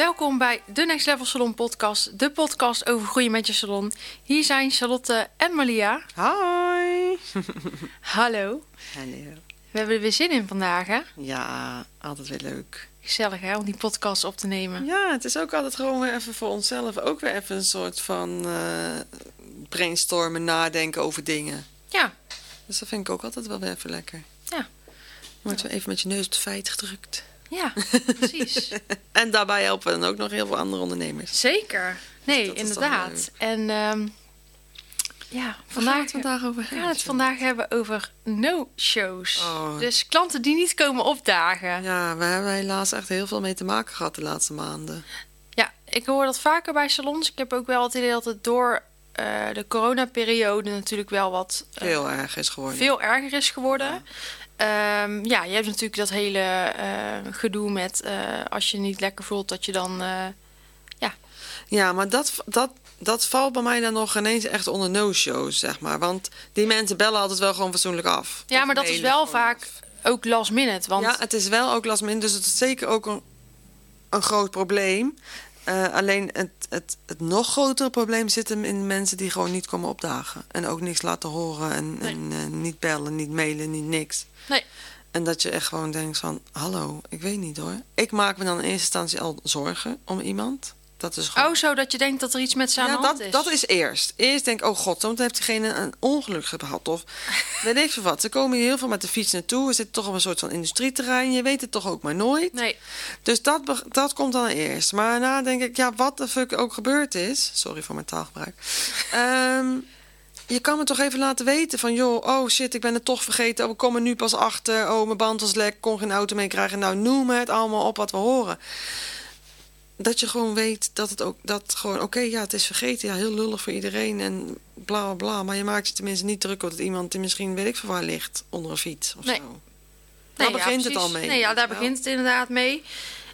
Welkom bij de Next Level Salon podcast, de podcast over groeien met je salon. Hier zijn Charlotte en Malia. Hoi. Hallo. Hallo. We hebben er weer zin in vandaag, hè? Ja, altijd weer leuk. Gezellig, hè, om die podcast op te nemen. Ja, het is ook altijd gewoon weer even voor onszelf ook weer even een soort van eh, brainstormen, nadenken over dingen. Ja, Dus dat vind ik ook altijd wel weer even lekker. Ja. Wordt even met je neus op het feit gedrukt. Ja, precies. En daarbij helpen dan ook nog heel veel andere ondernemers. Zeker. Nee, is toch inderdaad. En ehm, ja, Waar gaan vandaag, we het vandaag over we gaan hebben? het vandaag hebben over no-shows. Oh. Dus klanten die niet komen opdagen. Ja, we hebben helaas echt heel veel mee te maken gehad de laatste maanden. Ja, ik hoor dat vaker bij salons. Ik heb ook wel het idee dat het door eh, de coronaperiode natuurlijk wel wat eh, Heel erg is geworden. veel erger is geworden. Ehm, ja, je hebt natuurlijk dat hele eh, gedoe met eh, als je niet lekker voelt dat je dan. eh, Ja, maar dat, dat, dat valt bij mij dan nog ineens echt onder no-shows, zeg maar. Want die mensen bellen altijd wel gewoon fatsoenlijk af. ja, maar dat is wel vaak ook last minute. Want Ja, het is wel ook last minute, dus het is zeker ook een, een groot probleem. Eh, alleen het, het, het nog grotere probleem zit hem in mensen die gewoon niet komen opdagen. En ook niks laten horen en, Nee. en eh, niet bellen, niet mailen, niet niks. Nee. En dat je echt gewoon denkt van, hallo, ik weet niet hoor. Ik maak me dan in eerste instantie al zorgen om iemand. Dat is gewoon... Oh, zo dat je denkt dat er iets met aan Ja, hand dat, is. dat is eerst. Eerst denk ik, oh god, dan heeft diegene een ongeluk gehad. Of weet ik veel wat. Ze komen hier heel veel met de fiets naartoe. We zitten toch op een soort van industrieterrein. Je weet het toch ook maar nooit. Nee, Dus dat, dat komt dan eerst. Maar daarna denk ik, ja, wat de fuck ook gebeurd is. Sorry voor mijn taalgebruik. Ehm, je kan me toch even laten weten van, joh, oh shit, ik ben het toch vergeten. Oh, we komen nu pas achter. Oh, mijn band was lek, kon geen auto meekrijgen. Nou, noem het allemaal op wat we horen. Dat je gewoon weet dat het ook, dat gewoon, oké, ja, het is vergeten. Ja, heel lullig voor iedereen en bla bla bla. Maar je maakt je tenminste niet druk dat iemand die misschien, weet ik veel waar, ligt onder een fiets of Nee. zo. nee Daar ja, begint het al mee. Nee, ja, daar wel. begint het inderdaad mee.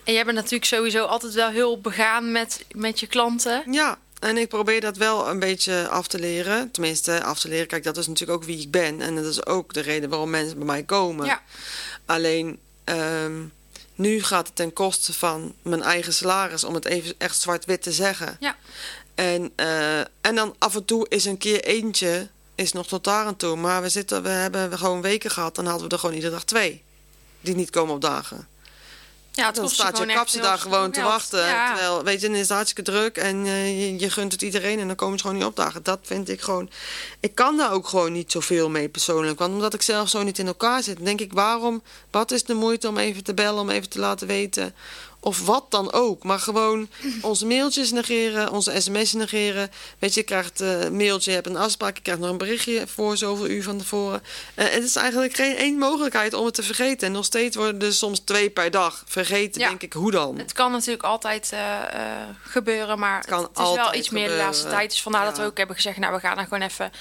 En jij bent natuurlijk sowieso altijd wel heel begaan met, met je klanten. Ja, en ik probeer dat wel een beetje af te leren. Tenminste, af te leren. Kijk, dat is natuurlijk ook wie ik ben. En dat is ook de reden waarom mensen bij mij komen. Ja. Alleen, ehm, nu gaat het ten koste van mijn eigen salaris... om het even echt zwart-wit te zeggen. Ja. En, eh, en dan af en toe is een keer eentje... is nog tot daar aan toe. Maar we, zitten, we hebben gewoon weken gehad... dan hadden we er gewoon iedere dag twee... die niet komen opdagen. Ja, het Dan kost staat je heel daar gewoon te wachten. Ja. Terwijl, weet je, dan is het hartstikke druk en eh, je, je gunt het iedereen en dan komen ze gewoon niet opdagen. Dat vind ik gewoon. Ik kan daar ook gewoon niet zoveel mee persoonlijk. Want omdat ik zelf zo niet in elkaar zit, denk ik, waarom, wat is de moeite om even te bellen, om even te laten weten. Of wat dan ook. Maar gewoon onze mailtjes negeren, onze sms'en negeren. Weet je, je krijgt eh, een mailtje, je hebt een afspraak, je krijgt nog een berichtje voor zoveel uur van tevoren. Eh, het is eigenlijk geen één mogelijkheid om het te vergeten. En nog steeds worden er soms twee per dag vergeten, Ja. denk ik. Hoe dan? Het kan natuurlijk altijd eh, gebeuren, maar het, kan het is wel iets meer de laatste tijd. Dus vandaar dat we ook hebben gezegd, nou we gaan er gewoon even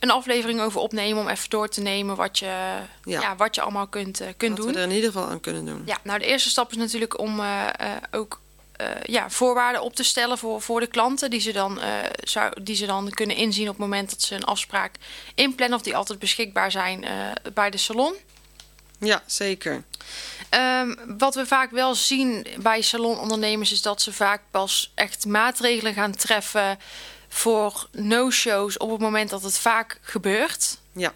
een aflevering over opnemen om even door te nemen wat je, ja. wat je allemaal kunt, eh, kunt Wat doen. we er in ieder geval aan kunnen doen. Ja, nou de eerste stap is natuurlijk om eh, eh, ook ja, voorwaarden op te stellen voor, voor de klanten. Die ze, dan, zou, die ze dan kunnen inzien op het moment dat ze een afspraak inplannen. Of die altijd beschikbaar zijn bij de salon. Ja, zeker. Ehm, wat we vaak wel zien bij salonondernemers is dat ze vaak pas echt maatregelen gaan treffen voor no-shows op het moment dat het vaak gebeurt. Ja.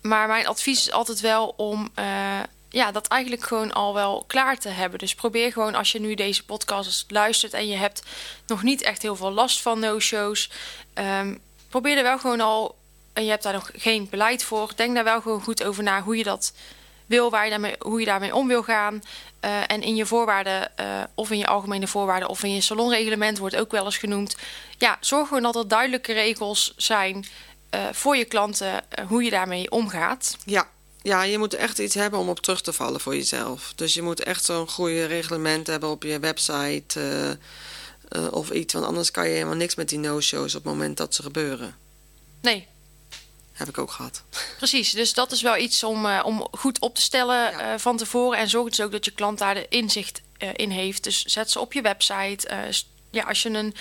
Maar mijn advies is altijd wel om eh, ja, dat eigenlijk gewoon al wel klaar te hebben. Dus probeer gewoon als je nu deze podcast luistert en je hebt nog niet echt heel veel last van no-shows. ehm, probeer er wel gewoon al, en je hebt daar nog geen beleid voor, denk daar wel gewoon goed over na hoe je dat wil, waar je daarmee, hoe je daarmee om wil gaan. Eh, en in je voorwaarden, eh, of in je algemene voorwaarden, of in je salonreglement wordt ook wel eens genoemd. Ja, zorg gewoon dat er duidelijke regels zijn eh, voor je klanten hoe je daarmee omgaat. Ja. ja, je moet echt iets hebben om op terug te vallen voor jezelf. Dus je moet echt zo'n goede reglement hebben op je website of iets. Want anders kan je helemaal niks met die no-shows op het moment dat ze gebeuren. Nee, Heb ik ook gehad. Precies, dus dat is wel iets om, eh, om goed op te stellen Ja. eh, van tevoren. En zorg dus ook dat je klant daar de inzicht eh, in heeft. Dus zet ze op je website. ja, als je een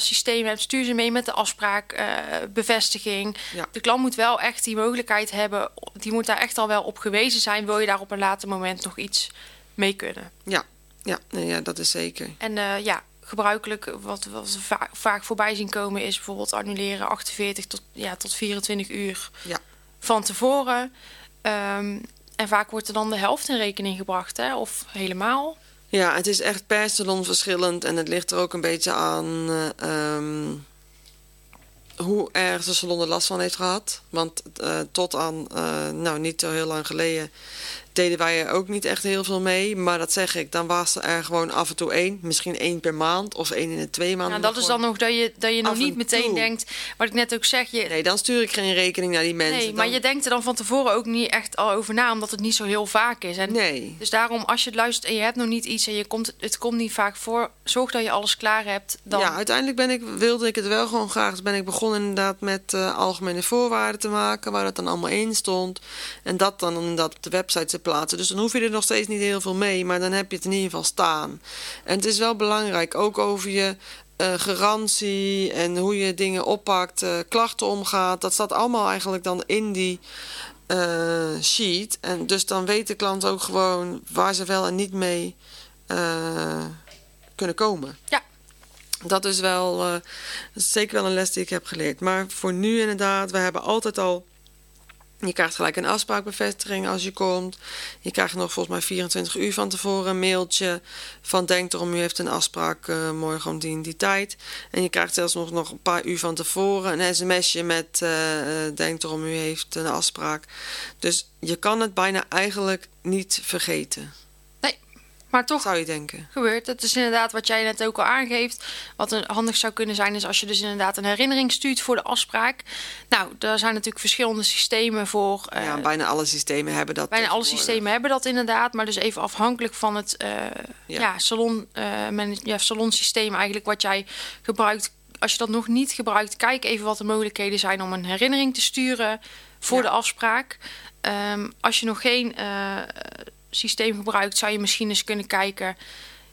systeem hebt, stuur ze mee met de afspraak, bevestiging. Ja. De klant moet wel echt die mogelijkheid hebben. Die moet daar echt al wel op gewezen zijn. Wil je daar op een later moment nog iets mee kunnen? Ja, ja, nee, ja dat is zeker. En ja, gebruikelijk wat, wat we va- vaak voorbij zien komen is bijvoorbeeld annuleren 48 tot, ja, tot 24 uur Ja. van tevoren. Ehm, en vaak wordt er dan de helft in rekening gebracht, hè? of helemaal. Ja, het is echt per salon verschillend en het ligt er ook een beetje aan eh, ehm, hoe erg de salon er last van heeft gehad. Want eh, tot aan, eh, nou niet zo heel lang geleden, deden wij er ook niet echt heel veel mee. Maar dat zeg ik, dan was er gewoon af en toe één, misschien één per maand of één in de twee maanden. Nou, dat is dan nog dat je, dat je nog niet en meteen toe. denkt, wat ik net ook zeg, je, Nee, dan stuur ik geen rekening naar die mensen. nee, maar Dan- je denkt er dan van tevoren ook niet echt al over na, omdat het niet zo heel vaak is. En Nee. Dus daarom, als je het luistert en je hebt nog niet iets en je komt, het komt niet vaak voor, zorg dat je alles klaar hebt. Dan, Ja, uiteindelijk ben ik, wilde ik het wel gewoon graag. Dus ben ik begonnen inderdaad met eh, algemene voorwaarden te maken, waar dat dan allemaal in stond. En dat dan inderdaad op de website te plaatsen. Dus dan hoef je er nog steeds niet heel veel mee, maar dan heb je het in ieder geval staan. En het is wel belangrijk, ook over je eh, garantie en hoe je dingen oppakt, eh, klachten omgaat. Dat staat allemaal eigenlijk dan in die sheet. En dus dan weet de klant ook gewoon waar ze wel en niet mee kunnen komen. Ja. Dat is wel eh, dat is zeker wel een les die ik heb geleerd. Maar voor nu inderdaad, we hebben altijd al. Je krijgt gelijk een afspraakbevestiging als je komt. Je krijgt nog volgens mij 24 uur van tevoren een mailtje van denk erom, u heeft een afspraak eh, morgen om die en die tijd. En je krijgt zelfs nog, nog een paar uur van tevoren een sms'je met eh, denk erom, u heeft een afspraak. Dus je kan het bijna eigenlijk niet vergeten, Maar toch zou je denken. gebeurt. Het is inderdaad wat jij net ook al aangeeft. Wat een handig zou kunnen zijn, is als je dus inderdaad een herinnering stuurt voor de afspraak. Nou, daar zijn natuurlijk verschillende systemen voor. eh, ja, bijna alle systemen hebben dat. bijna alle systemen hebben dat inderdaad, maar dus even afhankelijk van het eh, Ja. ja. salon, eh, ja, salonsysteem eigenlijk wat jij gebruikt. Als je dat nog niet gebruikt, kijk even wat de mogelijkheden zijn om een herinnering te sturen voor Ja. de afspraak. Ehm, als je nog geen eh, systeem gebruikt, zou je misschien eens kunnen kijken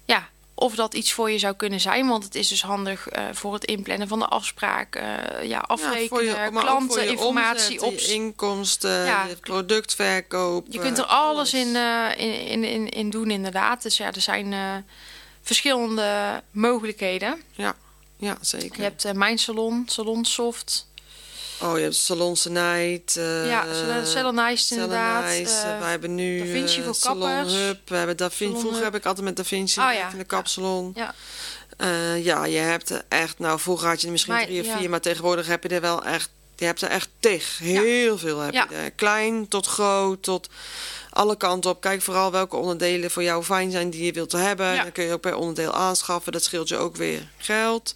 ja, of dat iets voor je zou kunnen zijn. Want het is dus handig eh, voor het inplannen van de afspraak, eh, ja, Ja, afrekenen, je- voor klanten, informatie op. inkomsten, Ja. productverkoop. Je kunt er alles in, eh, in, in, in, in doen, inderdaad. Dus ja, er zijn verschillende mogelijkheden. Ja, zeker. Je hebt Mijn Salon, Salonsoft. Oh, je hebt Salon Senite. eh ja, Salonize inderdaad. Salonize, eh, we hebben nu Da Vinci eh, voor Salon kappers. Hub. We hebben Da Vinci. Salon Vroeger Hub. heb ik altijd met Da Vinci Oh, ja, in de ja. kapsalon. Ja. Ja, je hebt er echt... Nou, vroeger had je er misschien Maar, drie of ja. vier, maar tegenwoordig heb je er wel echt... Je hebt er echt tig. Heel veel heb Ja. je er. Klein tot groot, tot alle kanten op. Kijk vooral welke onderdelen voor jou fijn zijn die je wilt hebben. Ja. Dan kun je ook per onderdeel aanschaffen. Dat scheelt je ook weer geld.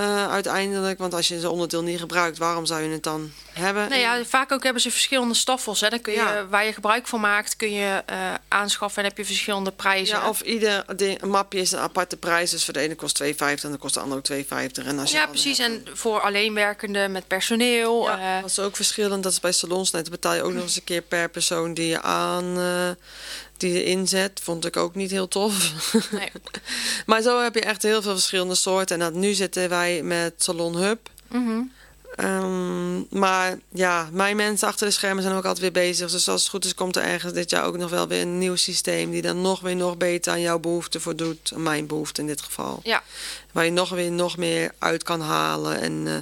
Eh, uiteindelijk, want als je zo'n onderdeel niet gebruikt, waarom zou je het dan hebben? Nou ja, vaak ook hebben ze verschillende staffels. Hè. Dan kun je, Ja. Waar je gebruik van maakt, kun je eh, aanschaffen en heb je verschillende prijzen. Ja, of ieder ding- mapje is een aparte prijs. Dus voor de ene kost 2,50 en de kost de andere ook 2,50. En als je ja, dan precies. hebt- En voor alleenwerkenden met personeel. Ja, eh, dat is ook verschillend. Dat is bij salons. net betaal je ook nog eens een keer per persoon die je aan... die je inzet. Vond ik ook niet heel tof. nee. maar zo heb je echt heel veel verschillende soorten. En dat, nu zitten wij met Salon Hub. Mhm. Ehm, maar ja, mijn mensen achter de schermen zijn ook altijd weer bezig. Dus als het goed is, komt er ergens dit jaar ook nog wel weer een nieuw systeem... die dan nog weer nog beter aan jouw behoefte voldoet. Mijn behoefte in dit geval. Ja. Waar je nog weer nog meer uit kan halen. En eh,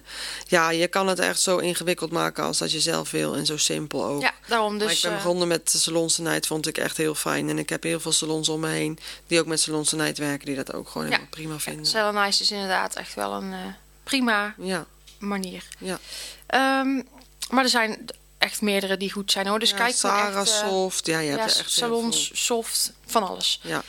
ja, je kan het echt zo ingewikkeld maken als dat je zelf wil. En zo simpel ook. ja, daarom maar dus... ik ben eh, begonnen met de salonsenheid, vond ik echt heel fijn. En ik heb heel veel salons om me heen die ook met salonsenheid werken... die dat ook gewoon Ja. helemaal prima vinden. Salonize is inderdaad echt wel een eh, prima Ja, manier. ja. Ehm, maar er zijn echt meerdere die goed zijn hoor. Dus ja, kijk Sarah echt, eh, Soft. Ja, je hebt ja, er echt salons, soft, van alles. Ja.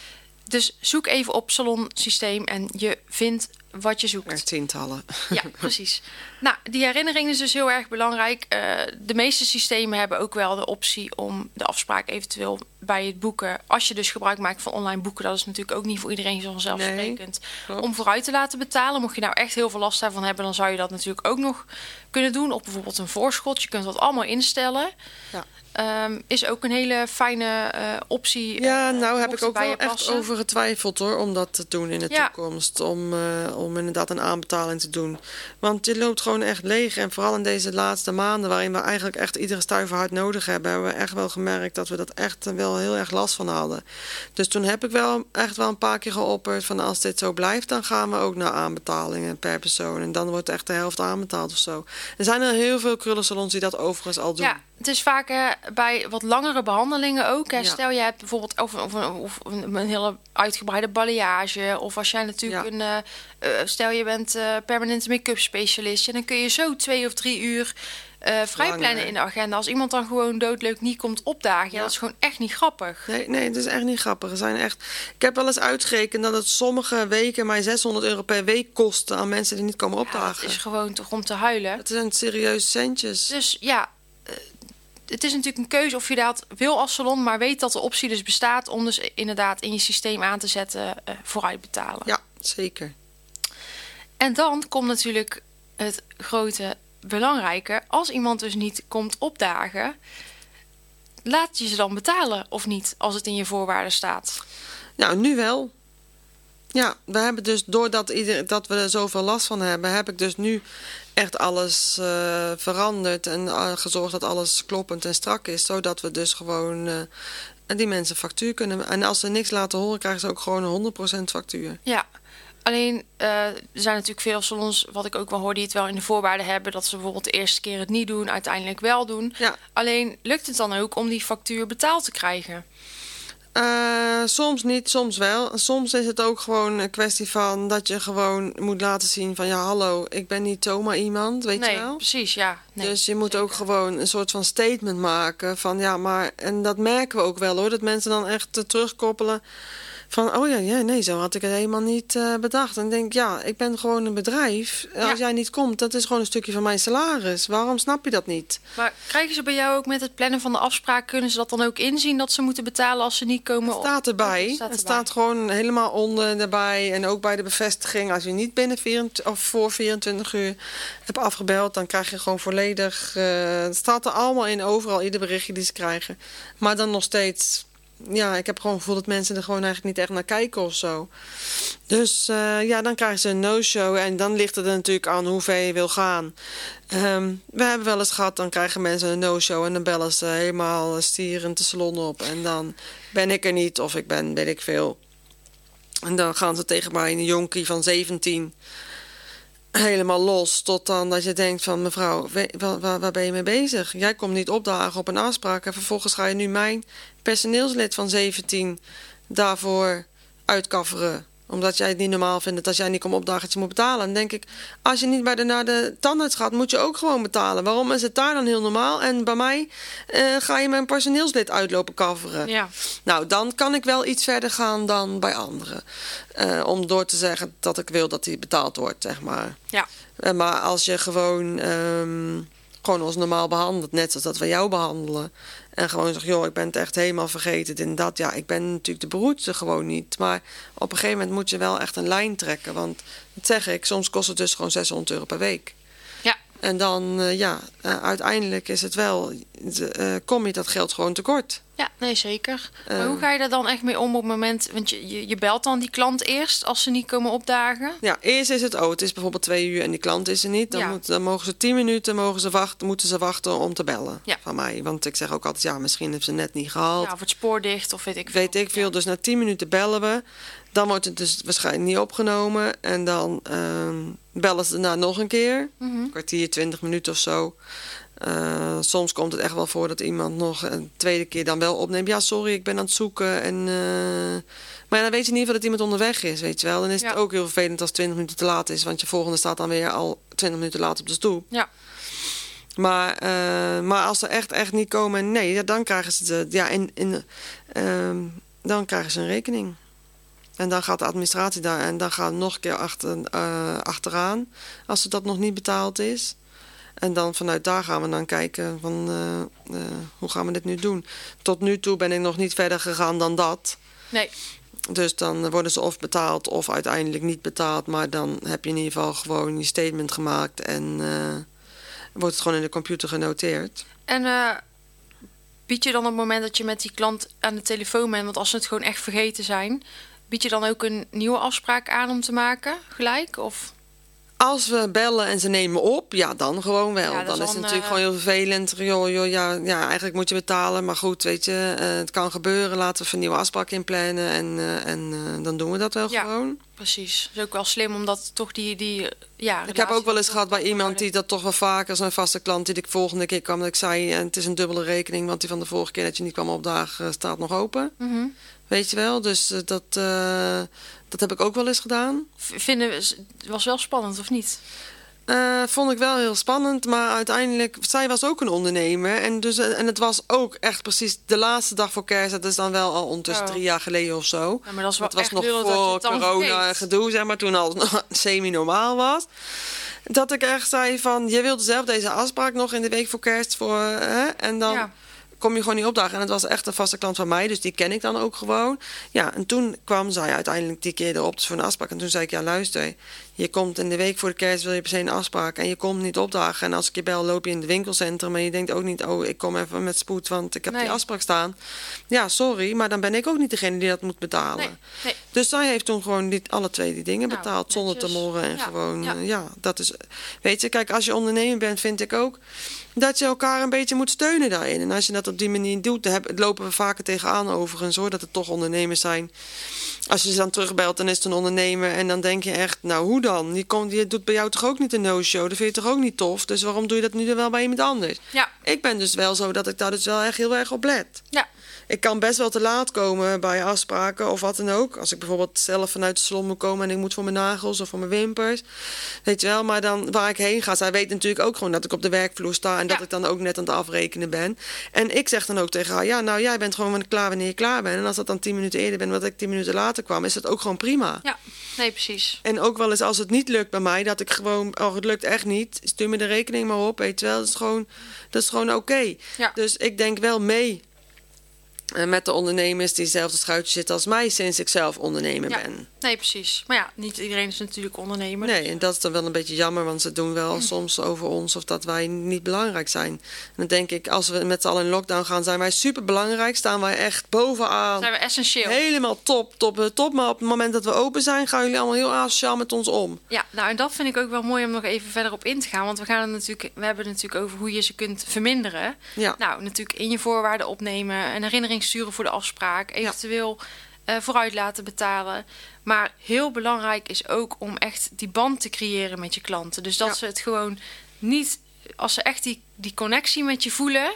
Dus zoek even op salonsysteem en je vindt wat je zoekt. Er tientallen. Ja, precies. Nou, die herinnering is dus heel erg belangrijk. Eh, de meeste systemen hebben ook wel de optie om de afspraak eventueel bij het boeken, als je dus gebruik maakt van online boeken, dat is natuurlijk ook niet voor iedereen vanzelfsprekend, klopt. om vooruit te laten betalen. Mocht je nou echt heel veel last daarvan hebben, dan zou je dat natuurlijk ook nog kunnen doen. Op bijvoorbeeld een voorschot. Je kunt dat allemaal instellen. Ja. Ehm, is ook een hele fijne eh, optie. Ja, eh, nou heb ik ook wel echt over getwijfeld hoor, om dat te doen in de Ja. toekomst. Om, eh, om inderdaad een aanbetaling te doen. Want je loopt gewoon echt leeg. En vooral in deze laatste maanden, waarin we eigenlijk echt iedere stuiver hard nodig hebben, hebben we echt wel gemerkt dat we dat echt eh, wel heel erg last van hadden. Dus toen heb ik wel echt wel een paar keer geopperd van als dit zo blijft, dan gaan we ook naar aanbetalingen per persoon. En dan wordt echt de helft aanbetaald of zo. Er zijn er heel veel krullensalons die dat overigens al doen. Ja, het is vaak eh, bij wat langere behandelingen ook. Hè. Ja. Stel je hebt bijvoorbeeld of, of, of een, een hele uitgebreide balayage. Of als jij natuurlijk Ja. een... eh, eh, stel je bent permanente make-up specialist. Ja, dan kun je zo twee of drie uur eh vrijplannen in de agenda. Als iemand dan gewoon doodleuk niet komt opdagen. Ja, Ja. dat is gewoon echt niet grappig. Nee, nee, het is echt niet grappig. Er zijn echt... Ik heb wel eens uitgerekend dat het sommige weken mij 600 euro per week kost aan mensen die niet komen opdagen. dat is gewoon toch om te huilen. Het zijn serieuze centjes. Dus ja, eh, het is natuurlijk een keuze of je dat wil als salon, maar weet dat de optie dus bestaat om dus inderdaad in je systeem aan te zetten eh vooruit betalen. Ja, zeker. En dan komt natuurlijk het grote belangrijke. Als iemand dus niet komt opdagen, laat je ze dan betalen of niet als het in je voorwaarden staat? Nou, nu wel. Ja, we hebben dus doordat ieder, dat we er zoveel last van hebben, heb ik dus nu echt alles eh, veranderd en eh, gezorgd dat alles kloppend en strak is, zodat we dus gewoon eh, die mensen factuur kunnen. En als ze niks laten horen, krijgen ze ook gewoon een 100% factuur. Ja. Alleen, eh, er zijn natuurlijk veel salons, wat ik ook wel hoor, die het wel in de voorwaarden hebben. Dat ze bijvoorbeeld de eerste keer het niet doen, uiteindelijk wel doen. Ja. Alleen, lukt het dan ook om die factuur betaald te krijgen? Eh, soms niet, soms wel. Soms is het ook gewoon een kwestie van dat je gewoon moet laten zien van ja, hallo, ik ben niet zomaar iemand, weet nee, je wel? precies, ja. Nee, dus je moet ook gewoon een soort van statement maken van ja, maar en dat merken we ook wel hoor, dat mensen dan echt eh, terugkoppelen van oh ja, ja, nee, zo had ik het helemaal niet eh, bedacht. En denk ja, ik ben gewoon een bedrijf. Ja. Als jij niet komt, dat is gewoon een stukje van mijn salaris. Waarom snap je dat niet? Maar krijgen ze bij jou ook met het plannen van de afspraak, kunnen ze dat dan ook inzien dat ze moeten betalen als ze niet komen? Het staat erbij. Het staat staat gewoon helemaal onder erbij. En ook bij de bevestiging. Als je niet binnen 24, of voor 24 uur hebt afgebeld, dan krijg je gewoon volledig. eh, het staat er allemaal in, overal, ieder berichtje die ze krijgen. Maar dan nog steeds. Ja, ik heb gewoon het gevoel dat mensen er gewoon eigenlijk niet echt naar kijken of zo. Dus eh, ja, dan krijgen ze een no-show. En dan ligt het er natuurlijk aan hoe ver je wil gaan. Ehm, we hebben wel eens gehad, dan krijgen mensen een no-show. En dan bellen ze helemaal stierend de salon op. En dan ben ik er niet of ik ben, weet ik veel. En dan gaan ze tegen mij, een jonkie van 17, helemaal los. Tot dan dat je denkt van, mevrouw, waar, waar, waar ben je mee bezig? Jij komt niet opdagen op een afspraak. En vervolgens ga je nu mijn personeelslid van 17 daarvoor uitkafferen omdat jij het niet normaal vindt dat als jij niet komt opdagen dat je moet betalen. Dan denk ik, als je niet bij de, naar de tandarts gaat, moet je ook gewoon betalen. Waarom is het daar dan heel normaal? En bij mij eh, ga je mijn personeelslid uitlopen kafferen. Ja, Nou, dan kan ik wel iets verder gaan dan bij anderen. Eh, om door te zeggen dat ik wil dat die betaald wordt, zeg maar. ja. Eh, maar als je gewoon, ehm, gewoon ons normaal behandelt, net zoals dat we jou behandelen. En gewoon zegt, joh, ik ben het echt helemaal vergeten. En dat. Ja, ik ben natuurlijk de beroerte gewoon niet. Maar op een gegeven moment moet je wel echt een lijn trekken. Want, dat zeg ik, soms kost het dus gewoon 600 euro per week. En dan, eh, ja, eh, uiteindelijk is het wel, eh, kom je dat geld gewoon tekort. Ja, nee, zeker. maar hoe ga je daar dan echt mee om op het moment... Want je, je, je belt dan die klant eerst als ze niet komen opdagen. Ja, eerst is het, oh, het is bijvoorbeeld twee uur en die klant is er niet. Dan, Ja. moet, dan mogen ze tien minuten mogen ze wachten, moeten ze wachten om te bellen Ja. van mij. Want ik zeg ook altijd, ja, misschien heeft ze net niet gehaald. Ja, of het spoor dicht of weet ik veel. Weet ik veel. Ja. Dus na tien minuten bellen we. Dan wordt het dus waarschijnlijk niet opgenomen. En dan ehm, bellen ze daarna nog een keer. Mhm. Een kwartier, twintig minuten of zo. Eh, soms komt het echt wel voor dat iemand nog een tweede keer dan wel opneemt. Ja, sorry, ik ben aan het zoeken. En, eh, Maar dan weet je in ieder geval dat iemand onderweg is, weet je wel. Dan is Ja. het ook heel vervelend als 20 minuten te laat is. Want je volgende staat dan weer al 20 minuten laat op de stoep. Ja. Maar, eh, maar als ze echt, echt niet komen, nee, dan krijgen ze de, ja, in, in, ehm, dan krijgen ze een rekening. En dan gaat de administratie daar en dan gaat nog een keer achter, eh, achteraan als het dat nog niet betaald is. En dan vanuit daar gaan we dan kijken van eh, eh, hoe gaan we dit nu doen. Tot nu toe ben ik nog niet verder gegaan dan dat. Nee, Dus dan worden ze of betaald of uiteindelijk niet betaald. Maar dan heb je in ieder geval gewoon je statement gemaakt en wordt het gewoon in de computer genoteerd. En bied je dan op het moment dat je met die klant aan de telefoon bent, want als ze het gewoon echt vergeten zijn, bied je dan ook een nieuwe afspraak aan om te maken gelijk? Of Als we bellen en ze nemen op, ja, dan gewoon wel. Ja, dan is het natuurlijk eh, gewoon heel vervelend. Joh, joh, ja, ja, eigenlijk moet je betalen, maar goed, weet je, eh, het kan gebeuren. Laten we een nieuwe afspraak inplannen en, eh, en dan doen we dat wel Ja. gewoon. precies, is ook wel slim omdat toch die, die ja. Ik heb ook wel eens gehad bij iemand die dat toch wel vaker, zo'n vaste klant, die ik volgende keer kwam, dat ik zei, en het is een dubbele rekening, want die van de vorige keer dat je niet kwam opdagen staat nog open. Mhm. Weet je wel, dus eh, dat, eh, dat heb ik ook wel eens gedaan. Vinden we, was wel spannend of niet? Eh, vond ik wel heel spannend, maar uiteindelijk, zij was ook een ondernemer. En, dus, en het was ook echt precies de laatste dag voor kerst. Dat is dan wel al ondertussen Oh. drie jaar geleden of zo. Ja, maar dat is wel het was echt nog voor het dan corona vergeet. gedoe, zeg maar, toen al semi-normaal was. Dat ik echt zei van, je wilde zelf deze afspraak nog in de week voor kerst. Voor, hè? En dan Ja. Kom je gewoon niet opdagen. En het was echt een vaste klant van mij, dus die ken ik dan ook gewoon. Ja, en toen kwam zij uiteindelijk die keer erop dus voor een afspraak. En toen zei ik, ja luister, je komt in de week voor de kerst, wil je per se een afspraak. En je komt niet opdagen. En als ik je bel, loop je in het winkelcentrum. En je denkt ook niet, oh, ik kom even met spoed, want ik heb Nee. die afspraak staan. Ja, sorry, maar dan ben ik ook niet degene die dat moet betalen. Nee, nee. Dus zij heeft toen gewoon die, alle twee die dingen Nou, betaald zonder te morren. En Ja, gewoon, ja, dat is. Weet je, kijk, als je ondernemer bent, vind ik ook dat je elkaar een beetje moet steunen daarin. En als je dat op die manier doet, dan heb- lopen we vaker tegenaan overigens hoor, dat het toch ondernemers zijn. Als je ze dan terugbelt, dan is het een ondernemer. En dan denk je echt, nou hoe dan? Die, komt, die doet bij jou toch ook niet een no-show? Dat vind je toch ook niet tof? Dus waarom doe je dat nu dan wel bij iemand anders? Ja, Ik ben dus wel zo dat ik daar dus wel echt heel erg op let. ja. Ik kan best wel te laat komen bij afspraken of wat dan ook. Als ik bijvoorbeeld zelf vanuit de salon moet komen en ik moet voor mijn nagels of voor mijn wimpers. Weet je wel, maar dan waar ik heen ga. Zij weet natuurlijk ook gewoon dat ik op de werkvloer sta en dat ik dan ook net aan het afrekenen ben. En ik zeg dan ook tegen haar, ja, nou jij bent gewoon klaar wanneer je klaar bent. En als dat dan tien minuten eerder bent, wat ik tien minuten later kwam, is dat ook gewoon prima. Ja, nee, precies. En ook wel eens als het niet lukt bij mij, dat ik gewoon, oh het lukt echt niet, stuur me de rekening maar op, weet je wel. Dat is gewoon, dat is gewoon oké. Ja. Dus ik denk wel mee met de ondernemers die zelf het schuitje zitten als mij sinds ik zelf ondernemer Ja. ben. Nee, precies. Maar ja, niet iedereen is natuurlijk ondernemer. Nee, dus, en dat is dan wel een beetje jammer, want ze doen wel soms over ons of dat wij niet belangrijk zijn. En dan denk ik, als we met z'n allen in lockdown gaan, zijn wij super belangrijk, staan wij echt bovenaan. zijn we essentieel. Helemaal top, top, eh, top. Maar op het moment dat we open zijn, gaan jullie allemaal heel asociaal met ons om. Ja, nou en dat vind ik ook wel mooi om nog even verder op in te gaan. Want we gaan het natuurlijk, we hebben het natuurlijk over hoe je ze kunt verminderen. Ja. Nou, natuurlijk in je voorwaarden opnemen, een herinnering sturen voor de afspraak, eventueel eh, vooruit laten betalen. Maar heel belangrijk is ook om echt die band te creëren met je klanten. Dus dat Ja. ze het gewoon niet, als ze echt die, die connectie met je voelen.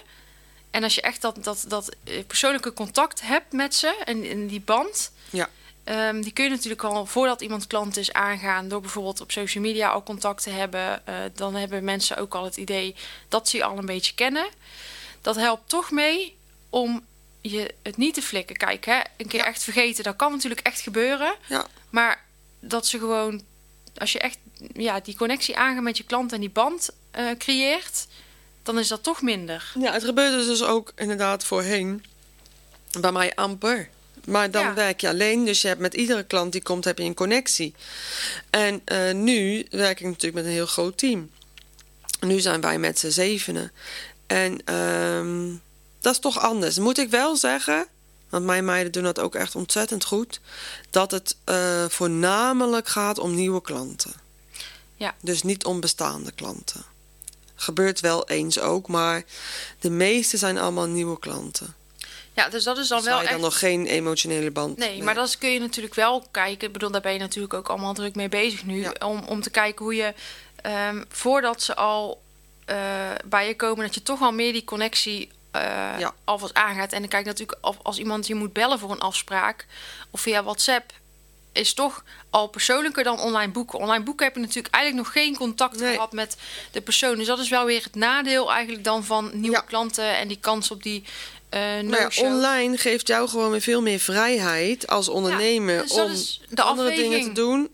En als je echt dat, dat, dat eh, persoonlijke contact hebt met ze en, en die band. Ja. Ehm, die kun je natuurlijk al voordat iemand klant is aangaan door bijvoorbeeld op social media al contact te hebben. Eh, dan hebben mensen ook al het idee dat ze je al een beetje kennen. Dat helpt toch mee om je het niet te flikken. Kijk, hè, een keer Ja. echt vergeten, dat kan natuurlijk echt gebeuren. Ja. Maar dat ze gewoon, als je echt ja, die connectie aangaat met je klant en die band eh, creëert, dan is dat toch minder. Ja, het gebeurde dus ook inderdaad voorheen bij mij amper. Maar dan Ja. werk je alleen, dus je hebt met iedere klant die komt, heb je een connectie. En eh, nu werk ik natuurlijk met een heel groot team. Nu zijn wij met z'n zevenen. En ehm, dat is toch anders. Moet ik wel zeggen, want mijn meiden doen dat ook echt ontzettend goed, dat het eh, voornamelijk gaat om nieuwe klanten. Ja. Dus niet om bestaande klanten. Gebeurt wel eens ook, maar de meeste zijn allemaal nieuwe klanten. Ja, dus dat is dan Dus wel waar je echt... dan nog geen emotionele band Nee, maar dat kun je natuurlijk wel kijken. Ik bedoel, daar ben je natuurlijk ook allemaal druk mee bezig nu. Ja. Om, om te kijken hoe je, ehm, voordat ze al eh, bij je komen, dat je toch al meer die connectie eh Ja. alvast aangaat. En dan kijk natuurlijk of als iemand je moet bellen voor een afspraak of via WhatsApp. is toch al persoonlijker dan online boeken. Online boeken heb je natuurlijk eigenlijk nog geen contact Nee. gehad met de persoon. Dus dat is wel weer het nadeel eigenlijk dan van nieuwe Ja. klanten en die kans op die eh Maar ja, online geeft jou gewoon weer veel meer vrijheid als ondernemer dus om de andere dingen te doen.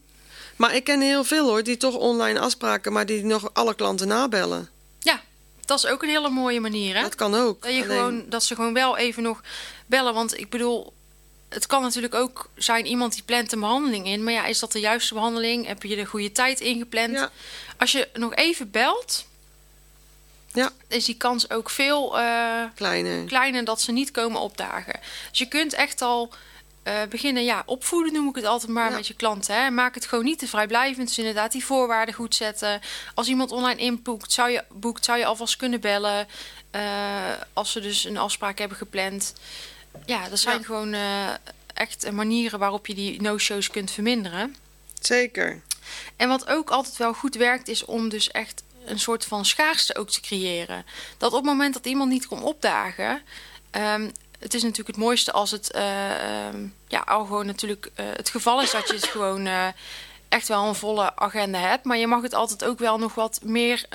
Maar ik ken heel veel hoor, die toch online afspraken, maar die nog alle klanten nabellen. Dat is ook een hele mooie manier, hè? Dat kan ook. Dat, je Alleen- gewoon, dat ze gewoon wel even nog bellen. Want ik bedoel, het kan natuurlijk ook zijn iemand die plant een behandeling in. Maar ja, is dat de juiste behandeling? Heb je de goede tijd ingepland? Ja. Als je nog even belt, Ja, is die kans ook veel eh, kleiner. kleiner dat ze niet komen opdagen. Dus je kunt echt al eh, beginnen, ja, opvoeden noem ik het altijd maar Ja. met je klanten. Hè. Maak het gewoon niet te vrijblijvend. Dus inderdaad die voorwaarden goed zetten. Als iemand online inboekt, zou je, boekt, zou je alvast kunnen bellen. eh, als ze dus een afspraak hebben gepland. Ja, dat zijn Ja. gewoon eh, echt manieren waarop je die no-shows kunt verminderen. Zeker. En wat ook altijd wel goed werkt, is om dus echt een soort van schaarste ook te creëren. Dat op het moment dat iemand niet komt opdagen. ehm, het is natuurlijk het mooiste als het eh, ehm, ja, al gewoon natuurlijk eh, het geval is dat je het gewoon eh, echt wel een volle agenda hebt. Maar je mag het altijd ook wel nog wat meer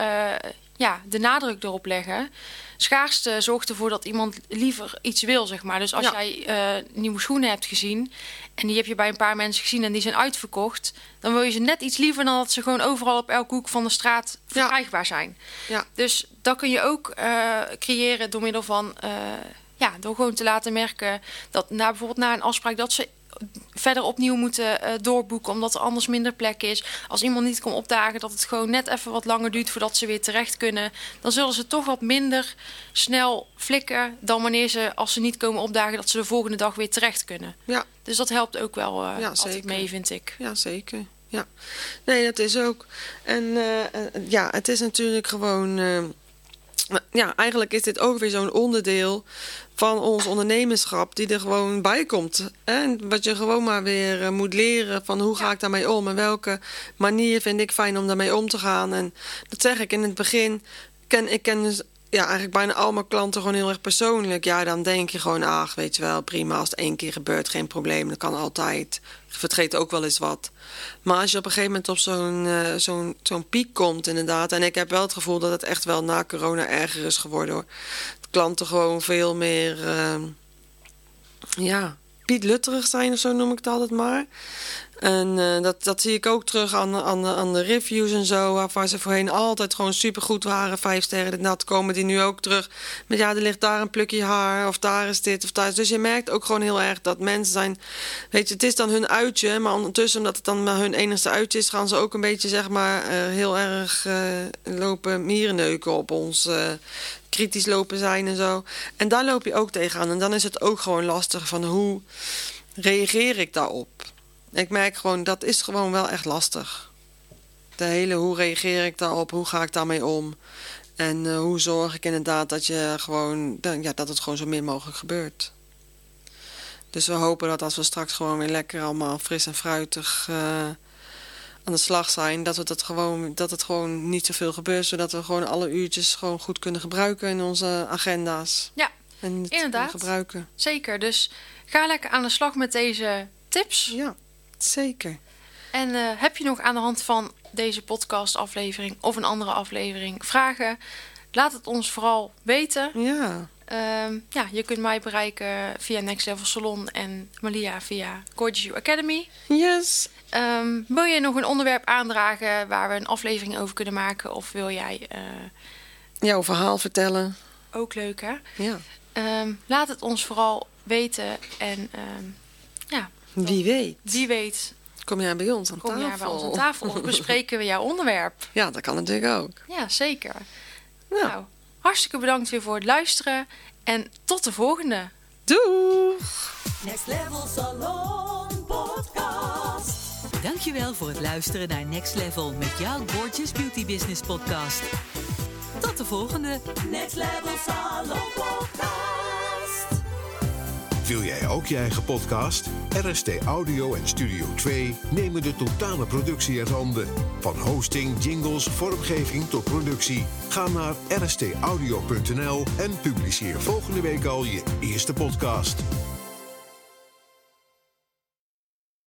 ja, de nadruk erop leggen. Schaarste zorgt ervoor dat iemand liever iets wil, zeg maar. Dus als Ja. jij nieuwe schoenen hebt gezien en die heb je bij een paar mensen gezien en die zijn uitverkocht, dan wil je ze net iets liever dan dat ze gewoon overal op elke hoek van de straat verkrijgbaar zijn. Ja. Dus dat kun je ook creëren door middel van, ja, door gewoon te laten merken dat na bijvoorbeeld na een afspraak dat ze verder opnieuw moeten eh, doorboeken omdat er anders minder plek is. Als iemand niet komt opdagen, dat het gewoon net even wat langer duurt voordat ze weer terecht kunnen. Dan zullen ze toch wat minder snel flikken dan wanneer ze, als ze niet komen opdagen, dat ze de volgende dag weer terecht kunnen. Ja, Dus dat helpt ook wel eh, Ja, altijd mee, vind ik. ja zeker. Ja. Nee, dat is ook. En eh, ja, het is natuurlijk gewoon. Ja, eigenlijk is dit ook weer zo'n onderdeel van ons ondernemerschap die er gewoon bij komt. En wat je gewoon maar weer eh, moet leren van hoe ga ik daarmee om en welke manier vind ik fijn om daarmee om te gaan. En dat zeg ik in het begin. Ken, ik ken ja, eigenlijk bijna al mijn klanten gewoon heel erg persoonlijk. Ja, dan denk je gewoon, ach, weet je wel, prima. Als het één keer gebeurt, geen probleem. Dat kan altijd. Je vergeet ook wel eens wat. Maar als je op een gegeven moment op zo'n eh, zo'n zo'n piek komt, inderdaad. En ik heb wel het gevoel dat het echt wel na corona erger is geworden hoor. Dat klanten gewoon veel meer, eh, ja, pietlutterig zijn of zo noem ik het altijd maar. En eh, dat, dat zie ik ook terug aan, aan, aan de reviews en zo. Waarvan ze voorheen altijd gewoon supergoed waren. Vijf sterren. Dit nat komen die nu ook terug. Met ja, er ligt daar een plukje haar. Of daar is dit of daar is. Dus je merkt ook gewoon heel erg dat mensen zijn. Weet je, het is dan hun uitje. Maar ondertussen, omdat het dan maar hun enigste uitje is. gaan ze ook een beetje, zeg maar, eh, heel erg eh, lopen mierenneuken op ons. Kritisch lopen zijn en zo. En daar loop je ook tegenaan. En dan is het ook gewoon lastig van hoe reageer ik daarop. Ik merk gewoon, dat is gewoon wel echt lastig. De hele, hoe reageer ik daarop? Hoe ga ik daarmee om? En eh, hoe zorg ik inderdaad dat, je gewoon, ja, dat het gewoon zo min mogelijk gebeurt. Dus we hopen dat als we straks gewoon weer lekker allemaal fris en fruitig eh, aan de slag zijn, dat, we dat, gewoon, dat het gewoon niet zoveel gebeurt, zodat we gewoon alle uurtjes gewoon goed kunnen gebruiken in onze agenda's. Ja, En het Inderdaad. gebruiken. zeker. Dus ga lekker aan de slag met deze tips. Ja, zeker. En eh, heb je nog aan de hand van deze podcast-aflevering of een andere aflevering vragen? Laat het ons vooral weten. Ja, Ehm, ja, je kunt mij bereiken via Next Level Salon en Malia via Gorgeous You Academy. yes. Ehm, wil je nog een onderwerp aandragen waar we een aflevering over kunnen maken? Of wil jij eh, Jouw verhaal vertellen. ook leuk, hè? Ja. Ehm, laat het ons vooral weten. En ehm, ja, Wie weet. wie weet Kom jij bij ons aan kom tafel? jij bij ons aan tafel of bespreken we jouw onderwerp. Ja, dat kan natuurlijk ook. Ja, zeker. Nou, Nou, hartstikke bedankt weer voor het luisteren. En tot de volgende. doeg! Next Level Salon. Dankjewel voor het luisteren naar Next Level met jouw Gorgeous Beauty Business podcast. Tot de volgende! Next Level Salon Podcast. Wil jij ook je eigen podcast? RST Audio en Studio 2 nemen de totale productie uit handen. Van hosting, jingles, vormgeving tot productie. Ga naar rstaudio.nl en publiceer volgende week al je eerste podcast.